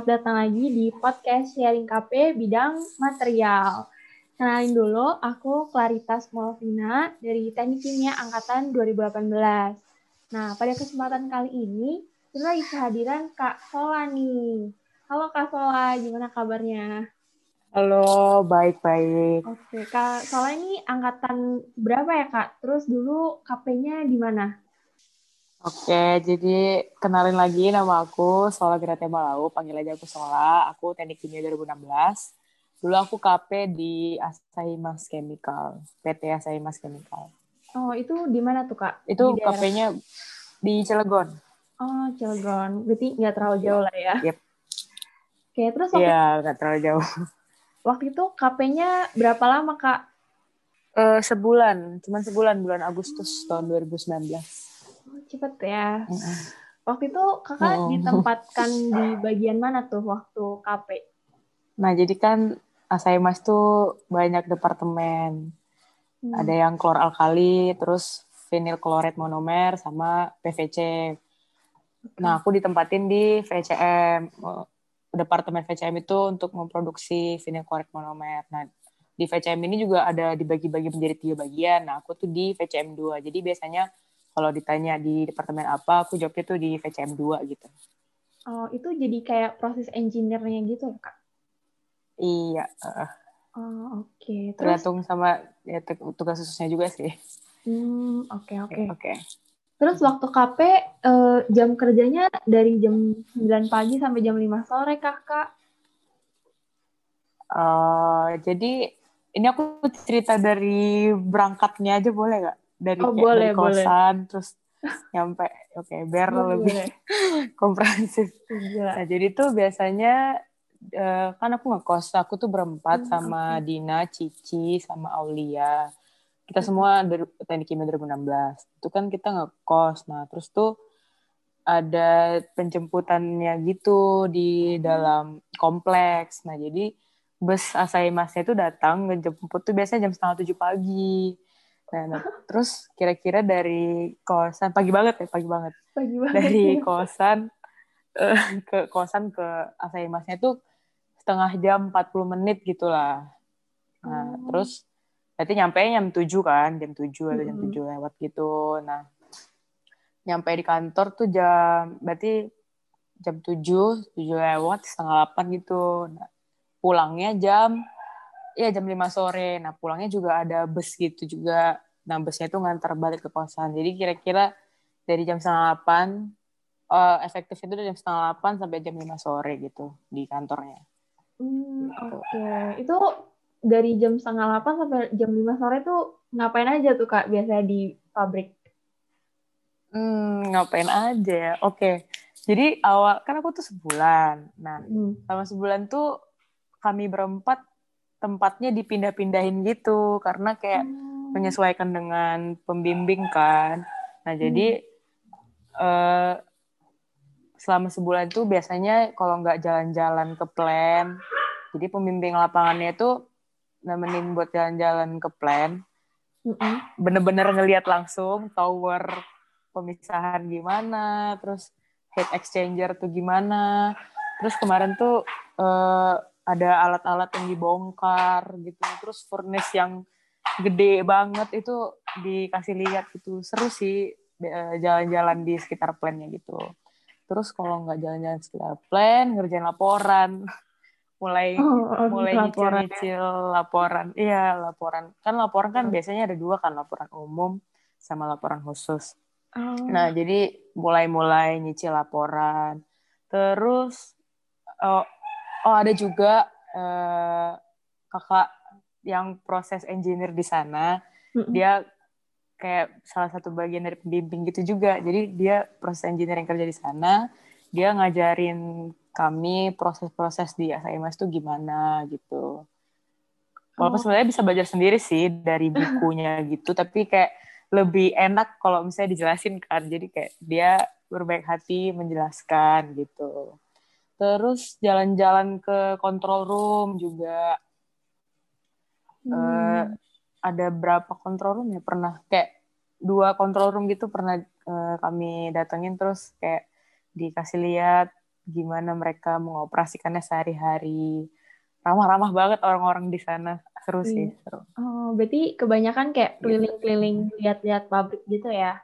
selamat datang lagi di podcast Sharing KP bidang material. Kenalin dulu, aku Claritas Molvina dari Teknik Kimia Angkatan 2018. Nah, pada kesempatan kali ini, kita lagi kehadiran Kak Sola nih. Halo Kak Sola, gimana kabarnya? Halo, baik-baik. Oke, Kak Sola ini angkatan berapa ya Kak? Terus dulu KP-nya di mana? Oke, jadi kenalin lagi nama aku Sola Gratia Malau, panggil aja aku Sola. Aku teknik kimia 2016. Dulu aku KP di Asahi Mas Chemical, PT Asahi Mas Chemical. Oh, itu di mana tuh Kak? Itu KP-nya di Cilegon. Oh, Cilegon. Berarti nggak terlalu jauh lah ya. Yep. Oke, terus waktu, Iya, nggak terlalu jauh. waktu itu KP-nya berapa lama Kak? Eh, sebulan, cuman sebulan, bulan Agustus tahun 2019. Oh, cepet ya. Mm-mm. Waktu itu kakak Oh. ditempatkan di bagian mana tuh waktu KP? Nah, jadi kan Asahi Mas tuh banyak departemen. Hmm. Ada yang klor alkali, terus vinyl klorid monomer, sama PVC. Nah, aku ditempatin di VCM. Eh, Departemen VCM itu untuk memproduksi vinyl klorid monomer. Nah, di VCM ini juga ada dibagi-bagi menjadi tiga bagian. Nah, aku tuh di VCM 2. Jadi biasanya kalau ditanya di departemen apa, aku jawabnya tuh di VCM 2 gitu. Oh, itu jadi kayak proses engineer-nya gitu Kak? Iya, eh, Oh, oke. Terus, tergantung sama ya, tu- tugas khususnya juga sih. hmm, oke oke. Oke. Terus waktu KP eh, jam kerjanya dari jam 9 pagi sampai jam 5 sore kakak? Eh, jadi ini aku cerita dari berangkatnya aja boleh nggak? Dari Oh, kayak boleh, dari boleh. kosan terus nyampe oke biar Boleh, lebih boleh. komprehensif. Gila. Nah, jadi tuh biasanya eh, kan aku ngekos, aku tuh berempat Hmm, sama. Dina, Cici, sama Aulia. Kita semua dari teknik kimia 2016. Itu kan kita ngekos. Nah, terus tuh ada penjemputannya gitu di dalam kompleks. Nah, jadi bus Asahi Masnya itu datang ngejemput tuh biasanya jam setengah tujuh pagi. Nah, nah, terus kira-kira dari kosan pagi banget ya, pagi banget Pagi banget. dari kosan eh, ke kosan ke Asahi Masnya itu setengah jam 40 menit gitulah. Nah, Oh. terus berarti nyampe jam 7 kan, jam 7 atau jam Mm-mm. 7 lewat gitu. Nah, nyampe di kantor tuh jam berarti jam 7, 7 lewat setengah 8 gitu. Nah, pulangnya jam ya jam 5 sore. Nah, pulangnya juga ada bus gitu juga. Nah, busnya itu ngantar balik ke kosan. Jadi kira-kira dari jam setengah 8 eh, efektifnya itu dari jam setengah 8 sampai jam 5 sore gitu di kantornya. Hmm, oke. Itu dari jam setengah 8 sampai jam 5 sore tuh ngapain aja tuh Kak biasa di pabrik? Hmm, ngapain aja ya? Oke. Jadi awal kan aku tuh sebulan. Nah, Hmm. selama sebulan tuh kami berempat tempatnya dipindah-pindahin gitu karena kayak Oh. menyesuaikan dengan pembimbing kan. Nah, jadi eh, selama sebulan tuh biasanya kalau nggak jalan-jalan ke plan, jadi pembimbing lapangannya itu nemenin buat jalan-jalan ke plan, bener-bener ngelihat langsung tower pemisahan gimana, terus heat exchanger tuh gimana. Terus kemarin tuh eh, ada alat-alat yang dibongkar gitu, terus furnace yang gede banget itu dikasih lihat gitu. Seru sih eh, jalan-jalan di sekitar plannya gitu. Terus kalau nggak jalan-jalan sekitar plan, ngerjain laporan. mulai Oh, oh, mulai laporan. nyicil-nyicil laporan. Iya, laporan. Kan laporan kan Hmm. biasanya ada dua kan, laporan umum sama laporan khusus. Oh. Nah, jadi mulai-mulai nyicil laporan. Terus oh, oh ada juga eh, kakak yang proses engineer di sana. Mm-mm. Dia kayak salah satu bagian dari pembimbing gitu juga. Jadi dia proses engineer yang kerja di sana. Dia ngajarin kami proses-proses di ASIMS tuh gimana gitu. Walaupun Oh. sebenarnya bisa belajar sendiri sih dari bukunya gitu, tapi kayak lebih enak kalau misalnya dijelasin kan. Jadi kayak dia berbaik hati menjelaskan gitu. Terus jalan-jalan ke control room juga Hmm. eh, ada berapa control room ya pernah kayak dua control room gitu pernah eh, kami datengin terus kayak dikasih lihat gimana mereka mengoperasikannya sehari-hari. Ramah-ramah banget orang-orang di sana. Seru sih, Iya. seru. Oh, berarti kebanyakan kayak Gitu. keliling-keliling lihat-lihat pabrik gitu ya?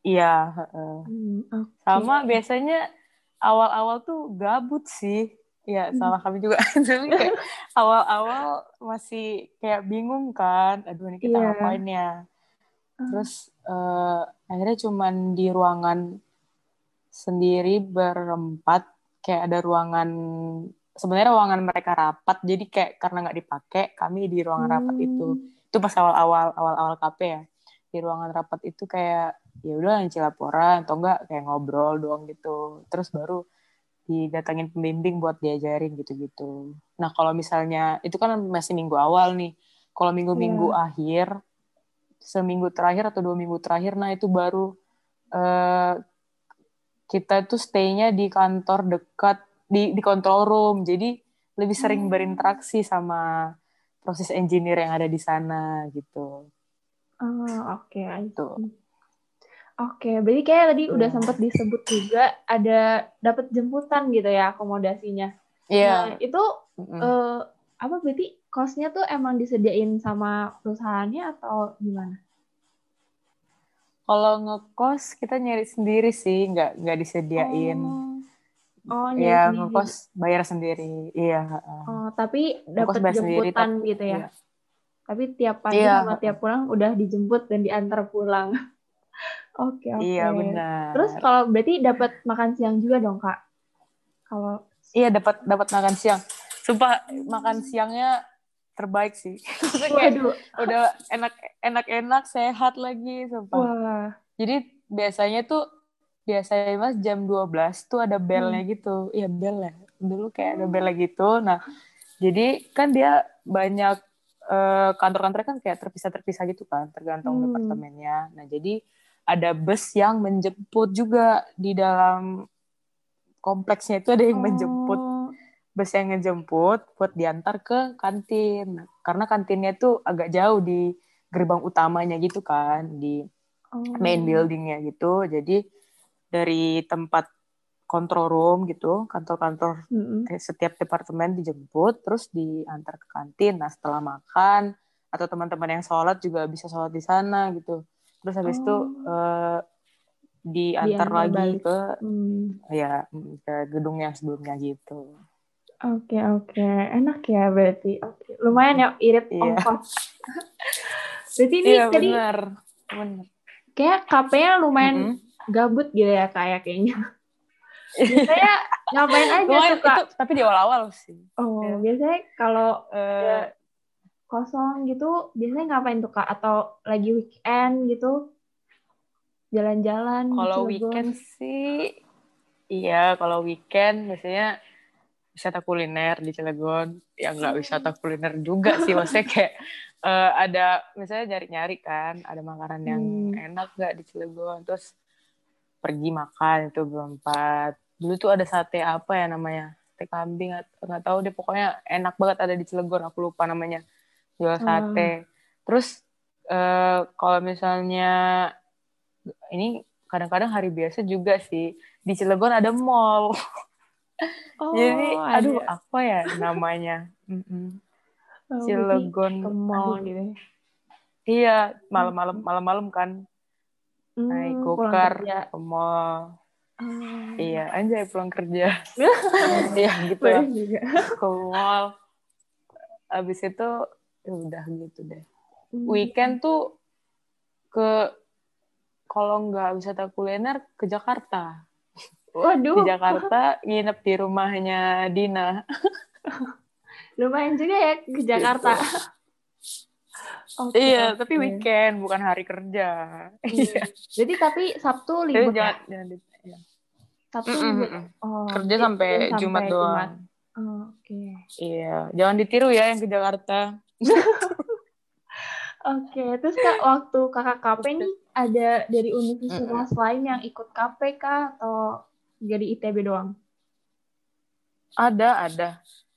Iya, heeh. Hmm, oke. Sama biasanya awal-awal tuh gabut sih. Ya, Hmm. sama kami juga. Kayak awal-awal masih kayak bingung kan. Aduh, ini kita Iya. ngapain ya? Ah. Terus eh, akhirnya cuman di ruangan sendiri berempat. Kayak ada ruangan, sebenarnya ruangan mereka rapat. Jadi kayak karena nggak dipakai, kami di ruangan rapat itu. Hmm. Itu pas awal-awal awal-awal KP ya. Di ruangan rapat itu kayak ya udah ngisi laporan atau enggak kayak ngobrol doang gitu. Terus baru didatangin pembimbing buat diajarin gitu-gitu. Nah kalau misalnya itu kan masih minggu awal nih. Kalau minggu-minggu Iya. akhir, seminggu terakhir atau dua minggu terakhir, nah itu baru eh, kita tuh stay-nya di kantor dekat di di control room. Jadi lebih sering Hmm. berinteraksi sama proses engineer yang ada di sana gitu. Oh, oke, I Tuh. see. Oke, berarti kayak tadi udah Iya. sempat disebut juga ada dapat jemputan gitu ya akomodasinya. Iya. Nah, itu Mm-mm. eh, apa berarti kosnya tuh emang disediain sama perusahaannya atau gimana? Kalau ngekos kita nyari sendiri sih, nggak nggak disediain. Oh, oh nyari ya sendiri. ngekos bayar sendiri. Iya. Oh, tapi dapat sendiri, jemputan tapi- gitu ya. iya. Tapi tiap pagi Iya. sama tiap pulang udah dijemput dan diantar pulang. Oke, oke. Iya benar. Terus kalau berarti dapat makan siang juga dong, Kak? Kalau Iya dapat dapat makan siang. Sumpah makan siangnya terbaik sih. Waduh, udah enak enak enak sehat lagi sumpah. wah. Jadi biasanya tuh biasanya mas jam 12 tuh ada belnya Hmm. gitu. Iya bel ya. Dulu kayak ada belnya gitu. Nah, jadi kan dia banyak kantor-kantor kan kayak terpisah-terpisah gitu kan, tergantung Hmm. departemennya. Nah, jadi ada bus yang menjemput juga di dalam kompleksnya itu ada yang menjemput Oh, bus yang ngejemput buat diantar ke kantin. Karena kantinnya tuh agak jauh di gerbang utamanya gitu kan, di oh. main buildingnya gitu. Jadi dari tempat control room gitu, kantor-kantor Mm-mm. kayak setiap departemen dijemput, terus diantar ke kantin. Nah setelah makan atau teman-teman yang sholat juga bisa sholat di sana gitu. Terus habis itu Oh. eh, diantar Diantar lagi balik. ke Hmm. ya ke gedung yang sebelumnya gitu. Oke, oke. Enak ya berarti. Oke. Lumayan ya irit Iya. ongkos. berarti ini Iya tadi benar, benar. kayak KP-nya lumayan Mm-mm. gabut gitu ya kayak kayaknya. Biasanya ngapain aja Lumayan, Kak? itu tapi di awal-awal sih. Oh, Iya. biasanya kalau Eh, kosong gitu, biasanya ngapain tuh, Kak? Atau lagi weekend gitu? Jalan-jalan kalau weekend sih, iya kalau weekend biasanya wisata kuliner di Cilegon. Ya nggak Hmm. wisata kuliner juga sih, maksudnya kayak eh, ada misalnya nyari-nyari kan, ada makanan yang Hmm. enak nggak di Cilegon, terus pergi makan itu berempat. Dulu tuh ada sate apa ya namanya? Sate kambing nggak tahu deh pokoknya enak banget ada di Cilegon aku lupa namanya jual sate. Terus eh, kalau misalnya ini kadang-kadang hari biasa juga sih di Cilegon ada mall. Oh, Jadi aduh ada. apa ya namanya? Oh, Cilegon ke mall aduh. gitu. ya. Iya, malam-malam malam-malam kan Hmm, naik gokar ke mall. Oh, Iya, anjay pulang kerja. Iya gitu lah. juga. Ke mall. Abis itu ya udah gitu deh. Hmm. Weekend tuh ke kalau nggak wisata kuliner ke Jakarta. Waduh, Di Jakarta nginep di rumahnya Dina. lumayan juga ya ke Jakarta. Oke, iya, tapi weekend bukan hari kerja. Iya. Jadi tapi Sabtu Jadi libur ya? jangan, jangan di- ya. Sabtu Mm-mm, libur. mm-mm. Oh, kerja sampai sampai Jumat doang. Oh, Oke. Iya, jangan ditiru ya yang ke Jakarta. Oke, terus Kak, waktu kakak KP nih ada dari universitas lain yang ikut KP kah atau jadi ITB doang? Ada, ada.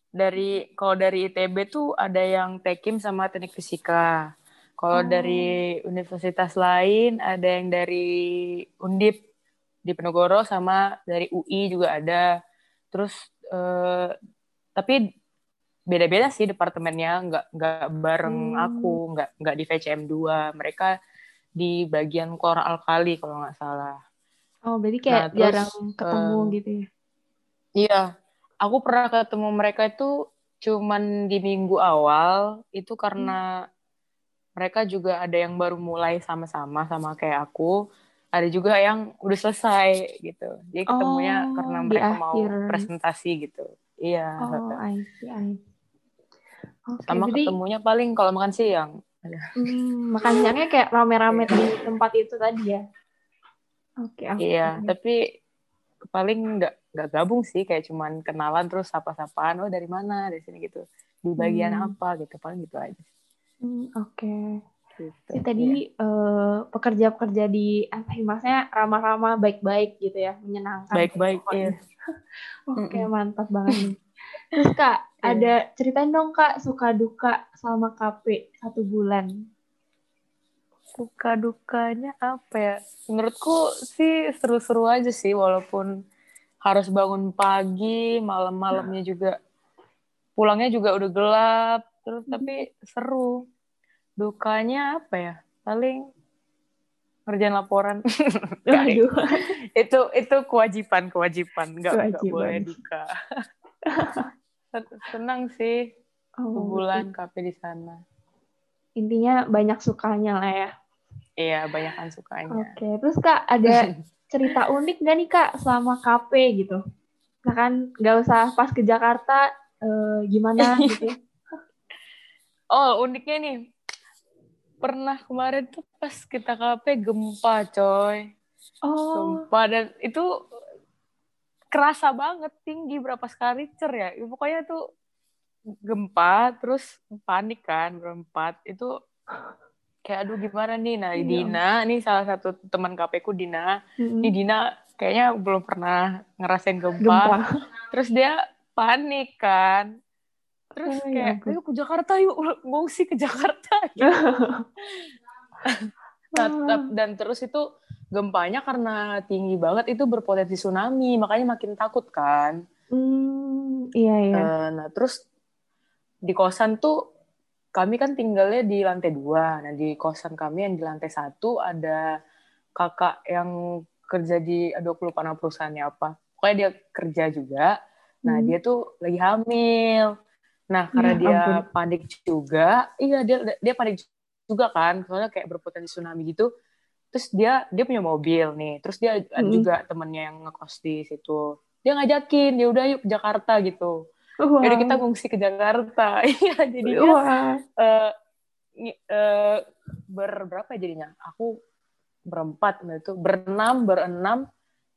Dari kalau dari ITB tuh ada yang Tekim sama Teknik Fisika. Kalau Oh. dari universitas lain ada yang dari Undip di Penogoro sama dari UI juga ada. Terus uh, tapi beda-beda sih departemennya, nggak nggak bareng hmm. aku, nggak nggak di VCM 2. Mereka di bagian klor alkali kalau nggak salah. Oh, berarti kayak nah, terus, jarang ketemu um, gitu ya? Iya, aku pernah ketemu mereka itu cuman di minggu awal itu karena hmm. mereka juga ada yang baru mulai sama-sama sama kayak aku ada juga yang udah selesai gitu. Jadi ketemunya oh, karena mereka mau presentasi gitu. Iya oh I see, I see. Okay, sama jadi, ketemunya paling kalau makan siang. Hmm, makan siangnya kayak rame-rame di tempat itu tadi ya? Oke okay, iya tapi paling nggak nggak gabung sih. Kayak cuman kenalan terus sapa-sapaan oh dari mana? Dari sini gitu. Di bagian hmm. apa gitu. Paling gitu aja. Hmm, oke. okay. Jadi tadi ya. uh, pekerja-pekerja di apa maksudnya ramah-ramah baik-baik gitu ya menyenangkan baik-baik ya oke okay, mantap banget nih terus kak yeah. ada ceritain dong kak suka duka selama KP satu bulan suka dukanya apa ya menurutku sih seru-seru aja sih walaupun harus bangun pagi, malam-malamnya juga pulangnya juga udah gelap, terus hmm. tapi seru. Dukanya apa ya? Paling ngerjain laporan. itu itu kewajiban kewajiban, nggak nggak boleh duka. Senang sih oh, bulan kafe di sana. Intinya banyak sukanya lah ya. Iya, banyak sukanya. Oke, okay. terus Kak ada cerita unik gak nih kak selama KP gitu? Misalkan nggak usah pas ke Jakarta uh, gimana gitu? oh uniknya nih pernah kemarin tuh pas kita KP gempa coy. Oh. Gempa dan itu kerasa banget tinggi berapa skala Richter ya. ya pokoknya tuh gempa terus panik kan berempat itu kayak aduh gimana nih nah iya. Dina nih salah satu teman KP ku Dina mm-hmm. nih Dina kayaknya belum pernah ngerasain gempa, gempa. terus dia panik kan terus oh, kayak ya ayo ke Jakarta yuk ngungsi ke Jakarta gitu. nah, dan terus itu gempanya karena tinggi banget itu berpotensi tsunami makanya makin takut kan mm, iya iya uh, nah terus di kosan tuh kami kan tinggalnya di lantai dua. Nah di kosan kami yang di lantai satu ada kakak yang kerja di, aduh aku lupa nama perusahaannya apa. Pokoknya dia kerja juga. Nah hmm. dia tuh lagi hamil. Nah karena ya, dia ampun. panik juga, iya dia dia panik juga kan, soalnya kayak berpotensi tsunami gitu. Terus dia dia punya mobil nih, terus dia hmm. juga temennya yang ngekos di situ. Dia ngajakin, ya udah yuk ke Jakarta gitu wow. jadi kita ngungsi ke Jakarta iya jadinya wow. uh, uh, berberapa jadinya aku berempat nah itu berenam berenam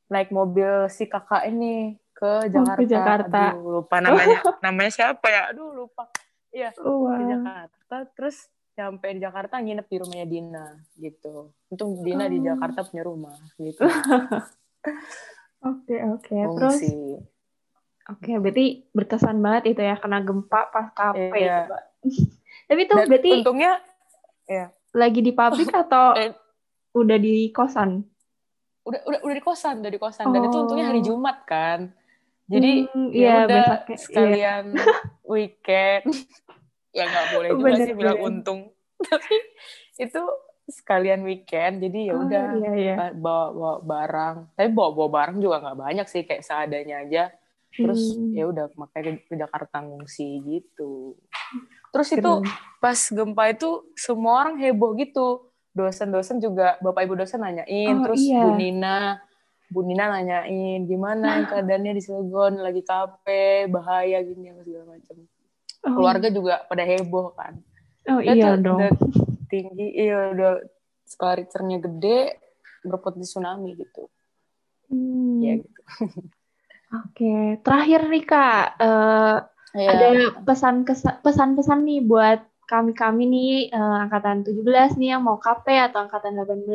naik mobil si kakak ini ke Jakarta, oh, ke Jakarta. Aduh, lupa namanya namanya siapa ya aduh lupa iya wow. ke Jakarta terus sampai di Jakarta nginep di rumahnya Dina gitu untung Dina oh. di Jakarta punya rumah gitu Oke oke. Okay. Terus Oke, berarti berkesan banget itu ya kena gempa pas kafe. Iya. Tapi itu Dan berarti untungnya ya. Lagi di pabrik atau Dan, udah di kosan? Udah udah udah di kosan, udah di kosan. Oh. Dan itu untungnya hari oh. Jumat kan. Jadi hmm, ya iya, udah besok, sekalian iya. weekend. ya nggak boleh juga bener, sih bilang untung. Tapi itu sekalian weekend jadi ya oh, udah oh, iya, iya. bawa bawa barang tapi bawa bawa barang juga nggak banyak sih kayak seadanya aja terus hmm. ya udah makanya ke, Jakarta ngungsi gitu terus Keren. itu pas gempa itu semua orang heboh gitu dosen-dosen juga bapak ibu dosen nanyain oh, terus iya. Bu Nina Bu Nina nanyain gimana keadaannya di Cilegon lagi kape bahaya gini segala macam oh. keluarga juga pada heboh kan oh Dan iya dong udah tinggi iya udah skala Richternya gede berpotensi tsunami gitu hmm. ya gitu Oke, terakhir nih Kak, uh, yeah. ada pesan pesan-pesan nih buat kami-kami nih uh, angkatan 17 nih yang mau KP atau angkatan 18.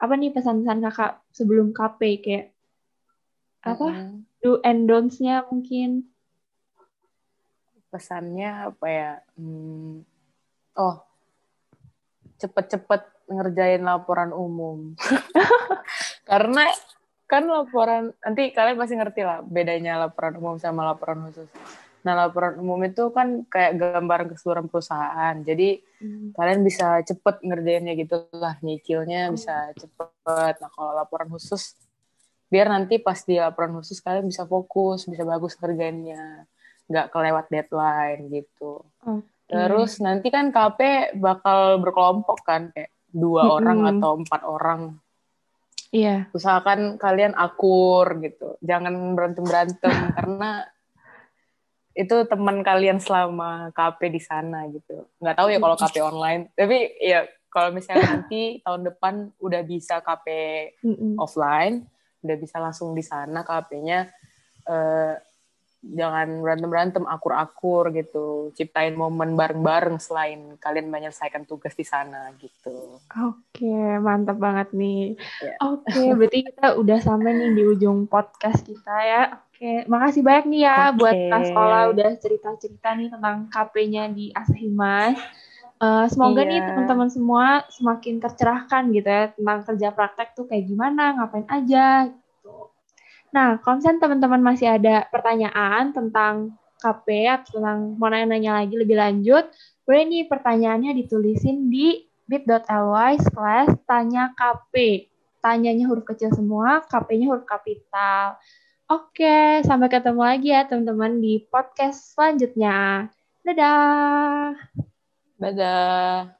Apa nih pesan-pesan Kakak sebelum KP kayak apa? Mm -hmm. Do and don'ts-nya mungkin. Pesannya apa ya? Hmm, oh, cepet-cepet ngerjain laporan umum. Karena kan laporan nanti kalian pasti ngerti lah bedanya laporan umum sama laporan khusus. Nah laporan umum itu kan kayak gambaran keseluruhan perusahaan. Jadi hmm. kalian bisa cepet ngerjainnya gitu lah, nyicilnya hmm. bisa cepet. Nah kalau laporan khusus, biar nanti pas di laporan khusus kalian bisa fokus, bisa bagus ngerjainnya, nggak kelewat deadline gitu. Okay. Terus nanti kan KP bakal berkelompok kan, kayak dua hmm. orang atau empat orang Iya. Usahakan kalian akur gitu. Jangan berantem-berantem karena itu teman kalian selama KP di sana gitu. Nggak tahu ya kalau KP online. Tapi ya kalau misalnya nanti tahun depan udah bisa KP offline, udah bisa langsung di sana KP-nya eh, jangan berantem-berantem, akur-akur gitu. Ciptain momen bareng-bareng selain kalian menyelesaikan tugas di sana gitu. Oke, mantap banget nih. Yeah. Oke, berarti kita udah sampai nih di ujung podcast kita ya. Oke, makasih banyak nih ya okay. buat Kak Sekolah udah cerita-cerita nih tentang KP-nya di Asahimas. Uh, semoga iya. nih teman-teman semua semakin tercerahkan gitu ya tentang kerja praktek tuh kayak gimana, ngapain aja Nah, kalau misalnya teman-teman masih ada pertanyaan tentang KP atau tentang mau nanya-nanya lagi lebih lanjut, boleh nih pertanyaannya ditulisin di bit.ly slash tanya KP. Tanyanya huruf kecil semua, KP-nya huruf kapital. Oke, sampai ketemu lagi ya teman-teman di podcast selanjutnya. Dadah! Dadah!